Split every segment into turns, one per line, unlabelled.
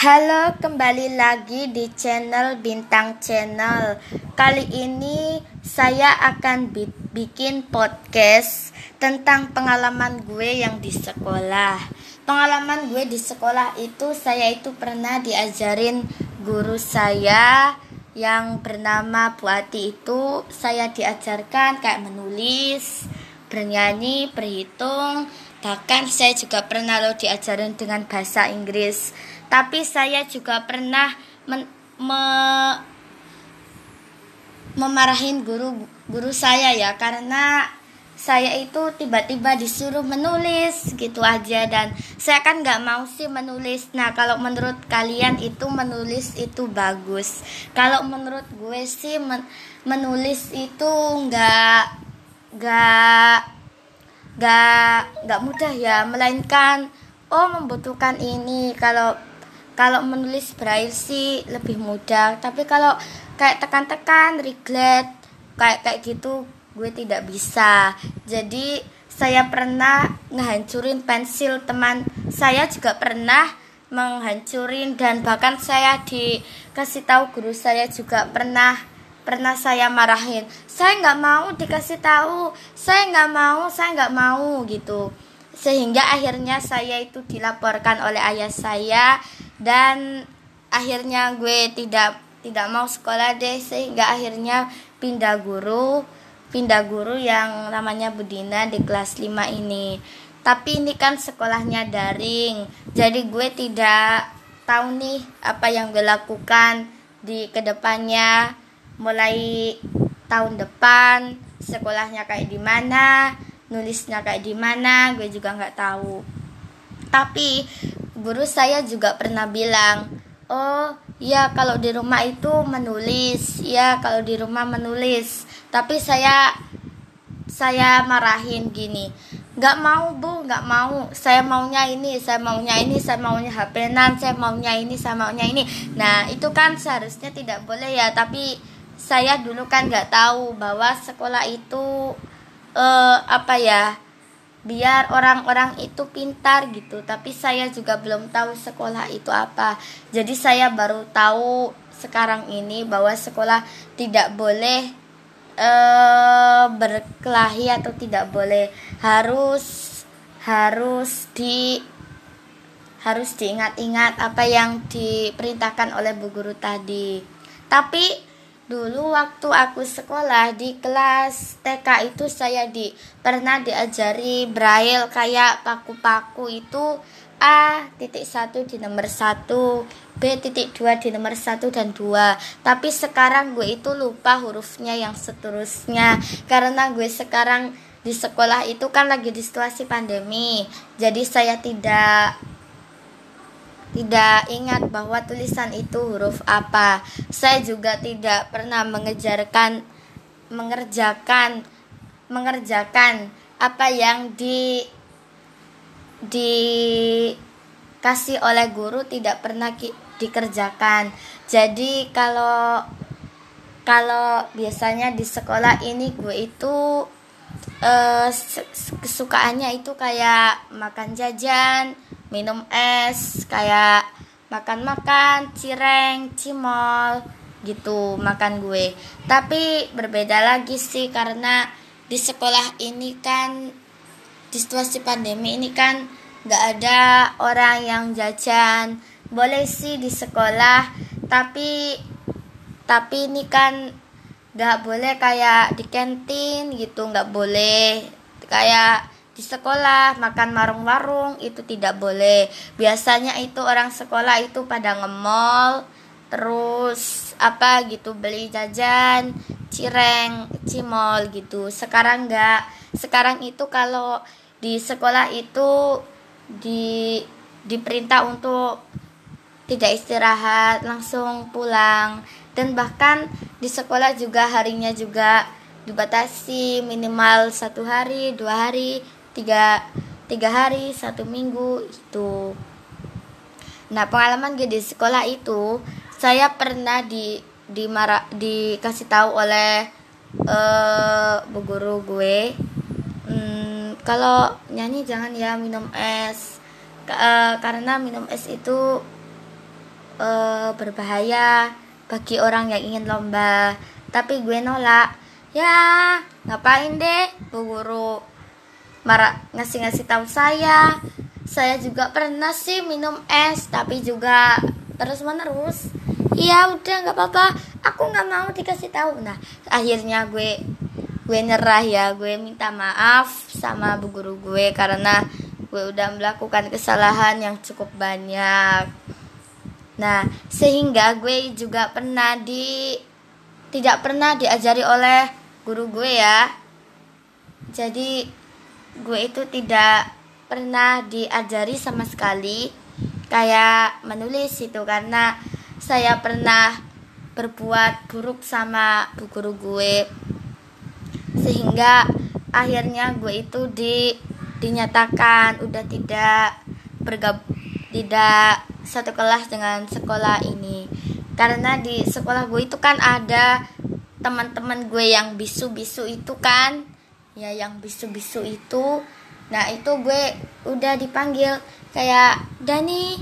Halo, kembali lagi di channel Bintang Channel. Kali ini saya akan bi bikin podcast tentang pengalaman gue yang di sekolah. Pengalaman gue di sekolah itu saya itu pernah diajarin guru saya yang bernama Bu Ati itu saya diajarkan kayak menulis, bernyanyi, berhitung, bahkan saya juga pernah lo diajarin dengan bahasa Inggris tapi saya juga pernah men, me, memarahin guru guru saya ya karena saya itu tiba-tiba disuruh menulis gitu aja. Dan saya kan nggak mau sih menulis. Nah kalau menurut kalian itu menulis itu bagus. Kalau menurut gue sih men menulis itu nggak nggak nggak nggak mudah ya. Melainkan oh membutuhkan ini. Kalau kalau menulis braille sih lebih mudah tapi kalau kayak tekan-tekan regret kayak kayak gitu gue tidak bisa. Jadi saya pernah ngehancurin pensil teman saya juga pernah menghancurin dan bahkan saya dikasih tahu guru saya juga pernah pernah saya marahin. Saya nggak mau dikasih tahu saya nggak mau saya nggak mau gitu sehingga akhirnya saya itu dilaporkan oleh ayah saya dan akhirnya gue tidak tidak mau sekolah deh. Sehingga akhirnya pindah guru pindah guru yang namanya Budina di kelas 5 ini. Tapi ini kan sekolahnya daring jadi gue tidak tahu nih apa yang gue lakukan di ke depannya. Mulai tahun depan sekolahnya kayak di mana nulisnya kayak di mana gue juga nggak tahu. Tapi guru saya juga pernah bilang oh ya kalau di rumah itu menulis ya kalau di rumah menulis. Tapi saya saya marahin gini nggak mau bu nggak mau. Saya maunya ini saya maunya ini saya maunya HP nan saya maunya ini saya maunya ini. Nah itu kan seharusnya tidak boleh ya tapi saya dulu kan nggak tahu bahwa sekolah itu uh, apa ya biar orang-orang itu pintar gitu. Tapi saya juga belum tahu sekolah itu apa. Jadi saya baru tahu sekarang ini bahwa sekolah tidak boleh uh, berkelahi atau tidak boleh. Harus harus di harus diingat-ingat apa yang diperintahkan oleh bu guru tadi. Tapi Dulu waktu aku sekolah di kelas TK itu saya di pernah diajari braille kayak paku-paku itu A titik satu di nomor satu B titik dua di nomor satu dan dua. Tapi sekarang gue itu lupa hurufnya yang seterusnya. Karena gue sekarang di sekolah itu kan lagi di situasi pandemi. Jadi saya tidak tidak ingat bahwa tulisan itu huruf apa. Saya juga tidak pernah mengejarkan mengerjakan mengerjakan apa yang di dikasih oleh guru tidak pernah ki, dikerjakan. Jadi kalau kalau biasanya di sekolah ini gue itu uh, kesukaannya itu kayak makan jajan, minum es kayak makan-makan cireng cimol gitu makan gue. Tapi berbeda lagi sih karena di sekolah ini kan di situasi pandemi ini kan nggak ada orang yang jajan. Boleh sih di sekolah tapi tapi ini kan nggak boleh kayak di kantin gitu nggak boleh. Kayak di sekolah makan warung-warung itu tidak boleh. Biasanya itu orang sekolah itu pada ngemol terus apa gitu beli jajan cireng cimol gitu. Sekarang enggak sekarang itu kalau di sekolah itu di diperintah untuk tidak istirahat langsung pulang. Dan bahkan di sekolah juga harinya juga dibatasi minimal satu hari dua hari tiga tiga hari satu minggu itu nah pengalaman gue di sekolah itu saya pernah di di mara, dikasih tahu oleh uh, bu guru gue. Hmm, kalau nyanyi jangan ya minum es. Uh, karena minum es itu uh, berbahaya bagi orang yang ingin lomba. Tapi gue nolak. Ya ngapain deh bu guru marah ngasih-ngasih tahu saya. Saya juga pernah sih minum es tapi juga terus menerus iya udah nggak apa-apa. Aku nggak mau dikasih tahu. Nah akhirnya gue gue nyerah ya. Gue minta maaf sama bu guru gue karena gue udah melakukan kesalahan yang cukup banyak. Nah sehingga gue juga pernah di tidak pernah diajari oleh guru gue ya. Jadi gue itu tidak pernah diajari sama sekali kayak menulis itu karena saya pernah berbuat buruk sama bu guru gue. Sehingga akhirnya gue itu di dinyatakan udah tidak bergab tidak satu kelas dengan sekolah ini. Karena di sekolah gue itu kan ada teman-teman gue yang bisu-bisu itu kan ya yang bisu-bisu itu. Nah itu gue udah dipanggil kayak Dani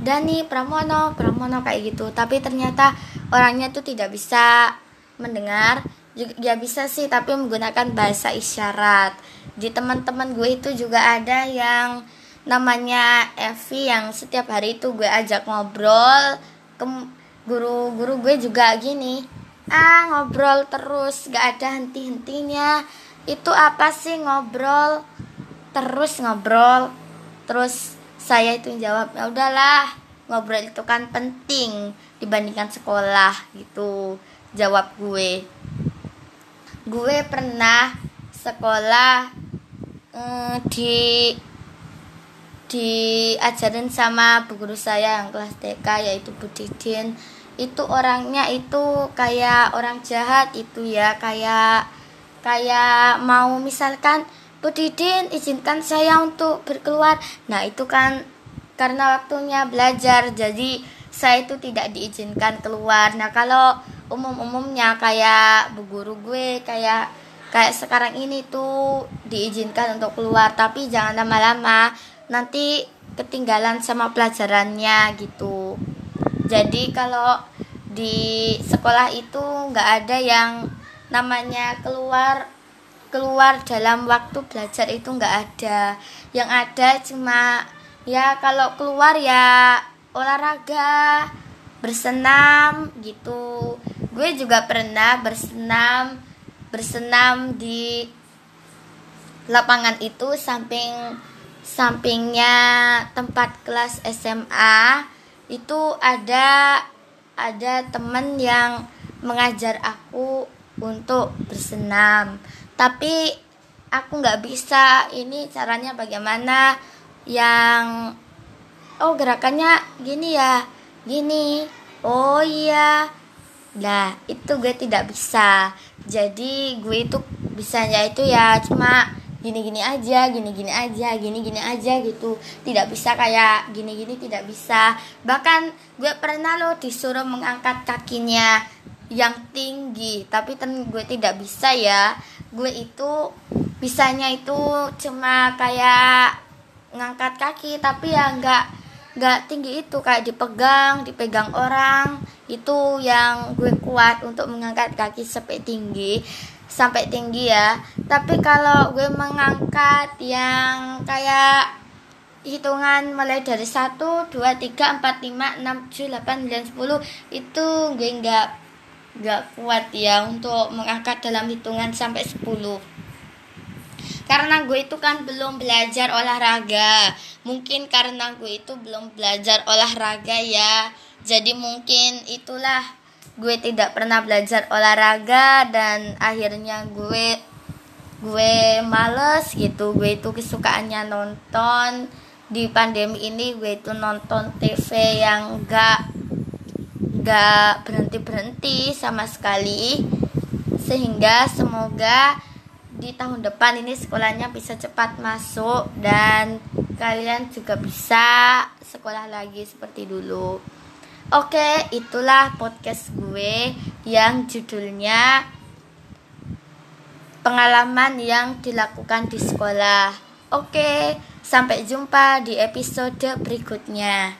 Dani Pramono Pramono kayak gitu. Tapi ternyata orangnya tuh tidak bisa mendengar. Ya bisa sih tapi menggunakan bahasa isyarat. Di teman-teman gue itu juga ada yang namanya Evi yang setiap hari itu gue ajak ngobrol. Ke guru-guru gue juga gini ah ngobrol terus gak ada henti-hentinya itu apa sih ngobrol? Terus ngobrol. Terus saya itu jawab ya udahlah ngobrol itu kan penting dibandingkan sekolah gitu. Jawab gue. Gue pernah sekolah eh, di diajarin sama bu guru saya yang kelas TK yaitu Bu Didin. Itu orangnya itu kayak orang jahat itu ya kayak kayak mau misalkan Bu Didin izinkan saya untuk berkeluar. Nah itu kan karena waktunya belajar jadi saya itu tidak diizinkan keluar. Nah kalau umum-umumnya kayak bu guru gue kayak kayak sekarang ini tuh diizinkan untuk keluar tapi jangan lama-lama nanti ketinggalan sama pelajarannya gitu. Jadi kalau di sekolah itu nggak ada yang namanya keluar keluar dalam waktu belajar itu nggak ada. Yang ada cuma ya kalau keluar ya olahraga bersenam gitu. Gue juga pernah bersenam bersenam di lapangan itu samping sampingnya tempat kelas SMA itu ada ada temen yang mengajar aku untuk bersenam. Tapi aku nggak bisa. Ini caranya bagaimana? Yang oh gerakannya gini ya. Gini. Oh iya. Nah itu gue tidak bisa. Jadi gue itu bisanya itu ya cuma gini-gini aja, gini-gini aja, gini-gini aja gitu. Tidak bisa kayak gini-gini tidak bisa. Bahkan gue pernah loh disuruh mengangkat kakinya yang tinggi. Tapi ten gue tidak bisa ya. Gue itu bisanya itu cuma kayak ngangkat kaki tapi ya nggak nggak tinggi itu. Kayak dipegang dipegang orang itu yang gue kuat untuk mengangkat kaki sampai tinggi sampai tinggi ya. Tapi kalau gue mengangkat yang kayak hitungan mulai dari 1, 2, 3, 4, 5, 6, 7, 8, 9, 10 itu gue nggak gak kuat ya untuk mengangkat dalam hitungan sampai 10 karena gue itu kan belum belajar olahraga. Mungkin karena gue itu belum belajar olahraga ya. Jadi mungkin itulah gue tidak pernah belajar olahraga dan akhirnya gue gue males gitu. Gue itu kesukaannya nonton. Di pandemi ini gue itu nonton TV yang gak gak berhenti berhenti sama sekali sehingga semoga di tahun depan ini sekolahnya bisa cepat masuk dan kalian juga bisa sekolah lagi seperti dulu. Oke itulah podcast gue yang judulnya pengalaman yang dilakukan di sekolah. Oke sampai jumpa di episode berikutnya